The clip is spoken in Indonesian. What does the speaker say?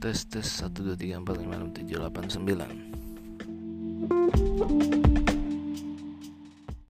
tes tes 1 2 3 4 5 6 7 8 9